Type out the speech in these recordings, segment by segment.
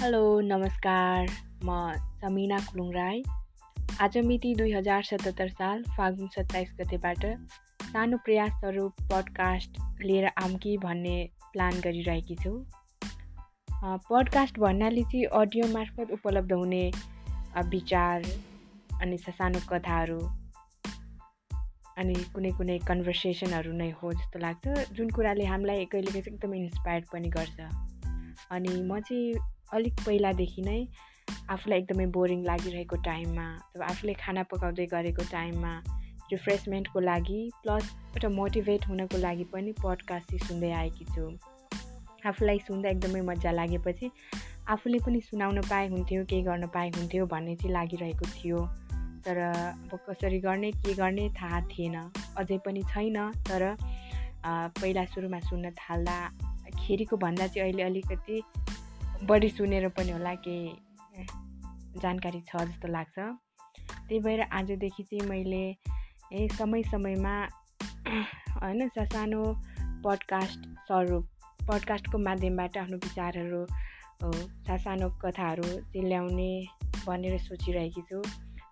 Hello नमस्कार। म समिना कुलुङ राई आज मिति दुई हजार सतहत्तर साल फागुन सत्ताइस गतेबाट सानो प्रयासहरू पडकास्ट लिएर आऊँ कि भन्ने प्लान गरिरहेकी छु। पडकास्ट भन्नाले चाहिँ अडियो मार्फत उपलब्ध हुने विचार अनि सानो कथाहरू अनि कुनै कुनै कन्भर्सेसनहरू नै हो जस्तो लाग्छ जुन कुराले हामीलाई कहिले कहिले एकदमै इन्सपायर पनि गर्छ। अनि म चाहिँ अलिक पहिलादेखि नै आफूलाई एकदमै बोरिङ लागिरहेको टाइममा अथवा आफूले खाना पकाउँदै गरेको टाइममा रिफ्रेसमेन्टको लागि प्लस एउटा मोटिभेट हुनको लागि पनि पडकास्ट चाहिँ सुन्दै आएकी छु। आफूलाई सुन्दा एकदमै मजा लागेपछि आफूले पनि सुनाउन पाए हुन्थ्यो केही गर्न पाए हुन्थ्यो भन्ने चाहिँ लागिरहेको थियो। तर अब कसरी गर्ने के गर्ने थाहा थिएन। अझै पनि छैन तर पहिला सुरुमा सुन्न थाल्दाखेरिको भन्दा चाहिँ अहिले अलिकति बढी सुनेर पनि होला केही जानकारी छ जस्तो लाग्छ। त्यही भएर आजदेखि चाहिँ मैले ए समय समयमा होइन सानो पडकास्ट स्वरूप पडकास्टको माध्यमबाट आफ्नो विचारहरू सानो कथाहरू चाहिँ ल्याउने भनेर सोचिरहेकी छु।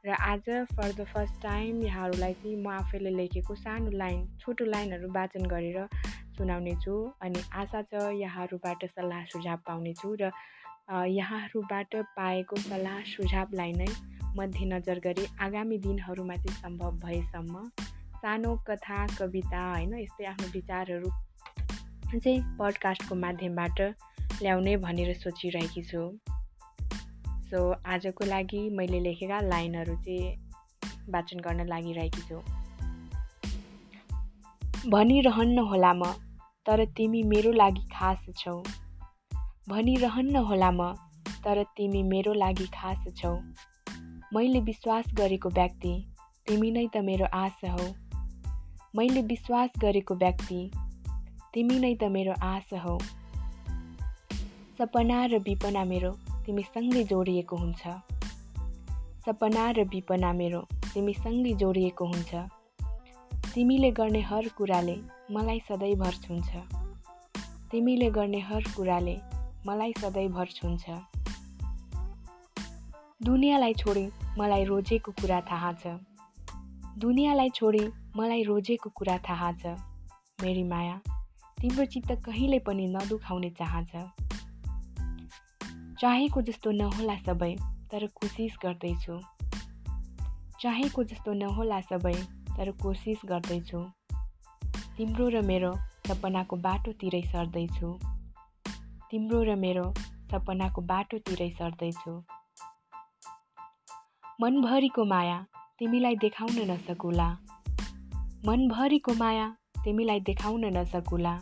र आज फर द फर्स्ट टाइम यहाँहरूलाई चाहिँ म आफैले लेखेको सानो लाइन छोटो लाइनहरू वाचन गरेर सुनाउने छु अनि आशा छ यहाँहरूबाट सल्लाह सुझाव पाउनेछु र यहाँहरूबाट पाएको सल्लाह सुझावलाई नै मध्यनजर गरी आगामी दिनहरूमा चाहिँ सम्भव भएसम्म सानो कथा कविता होइन यस्तै आफ्नो विचारहरू चाहिँ पडकास्टको माध्यमबाट ल्याउने भनेर सोचिरहेकी छु। सो आजको लागि मैले लेखेका लाइनहरू चाहिँ वाचन गर्न लागिरहेकी छु। भनिरहन्न होला म। तर तिमी मेरो लागि खास छौ। भनिरहन्न होला म तर तिमी मेरो लागि खास छौ। मैले विश्वास गरेको व्यक्ति तिमी नै त मेरो आश हौ। मैले विश्वास गरेको व्यक्ति तिमी नै त मेरो आश हौ। सपना र विपना मेरो तिमीसँगै जोडिएको हुन्छ। सपना र विपना मेरो तिमीसँगै जोडिएको हुन्छ। तिमीले गर्ने हर कुराले मलाई सधैँभर छुन्छ। तिमीले गर्ने हर कुराले मलाई सधैँभर छुन्छ। दुनियाँलाई छोडी मलाई रोजेको कुरा थाहा छ। दुनियाँलाई छोडी मलाई रोजेको कुरा थाहा छ। मेरी माया तिम्रो चित्त कहिले पनि नदुखाउने चाहन्छ। चाहेको जस्तो नहोला सबै तर कोसिस गर्दैछु। चाहेको जस्तो नहोला सबै तर कोसिस गर्दैछु। तिम्रो र मेरो सपनाको बाटोतिरै सर्दैछु। तिम्रो र मेरो सपनाको बाटोतिरै सर्दैछु। मनभरिको माया तिमीलाई देखाउन नसकुला। मनभरिको माया तिमीलाई देखाउन नसकुला।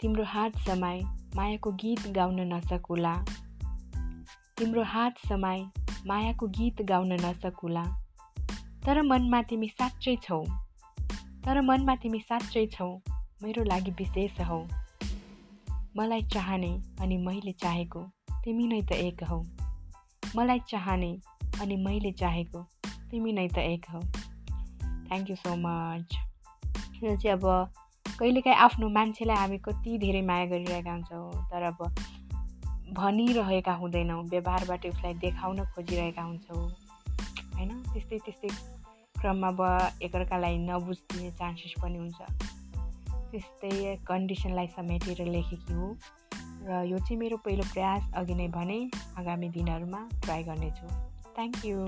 तिम्रो हात समाई मायाको गीत गाउन नसकुला। तिम्रो हात समाई मायाको गीत गाउन नसकुला। तर मनमा तिमी साँच्चै छौ। तर मनमा तिमी साँच्चै छौ। मेरो लागि विशेष हौ। मलाई चाहने अनि मैले चाहेको तिमी नै त एक हौ। मलाई चाहने अनि मैले चाहेको तिमी नै त एक हौ। थ्याङ्क यू सो मच यो चाहिँ अब कहिलेकाहीँ आफ्नो मान्छेलाई हामी कति धेरै माया गरिरहेका हुन्छौँ तर अब भनिरहेका हुँदैनौँ व्यवहारबाट उसलाई देखाउन खोजिरहेका हुन्छौँ। होइन? त्यस्तै त्यस्तै क्रममा अब एकअर्कालाई नबुझिदिने चान्सेस पनि हुन्छ। त्यस्तै कन्डिसनलाई समेटेर लेखेकी हो र यो चाहिँ मेरो पहिलो प्रयास अघि नै भने आगामी दिनहरूमा ट्राई गर्नेछु। Thank you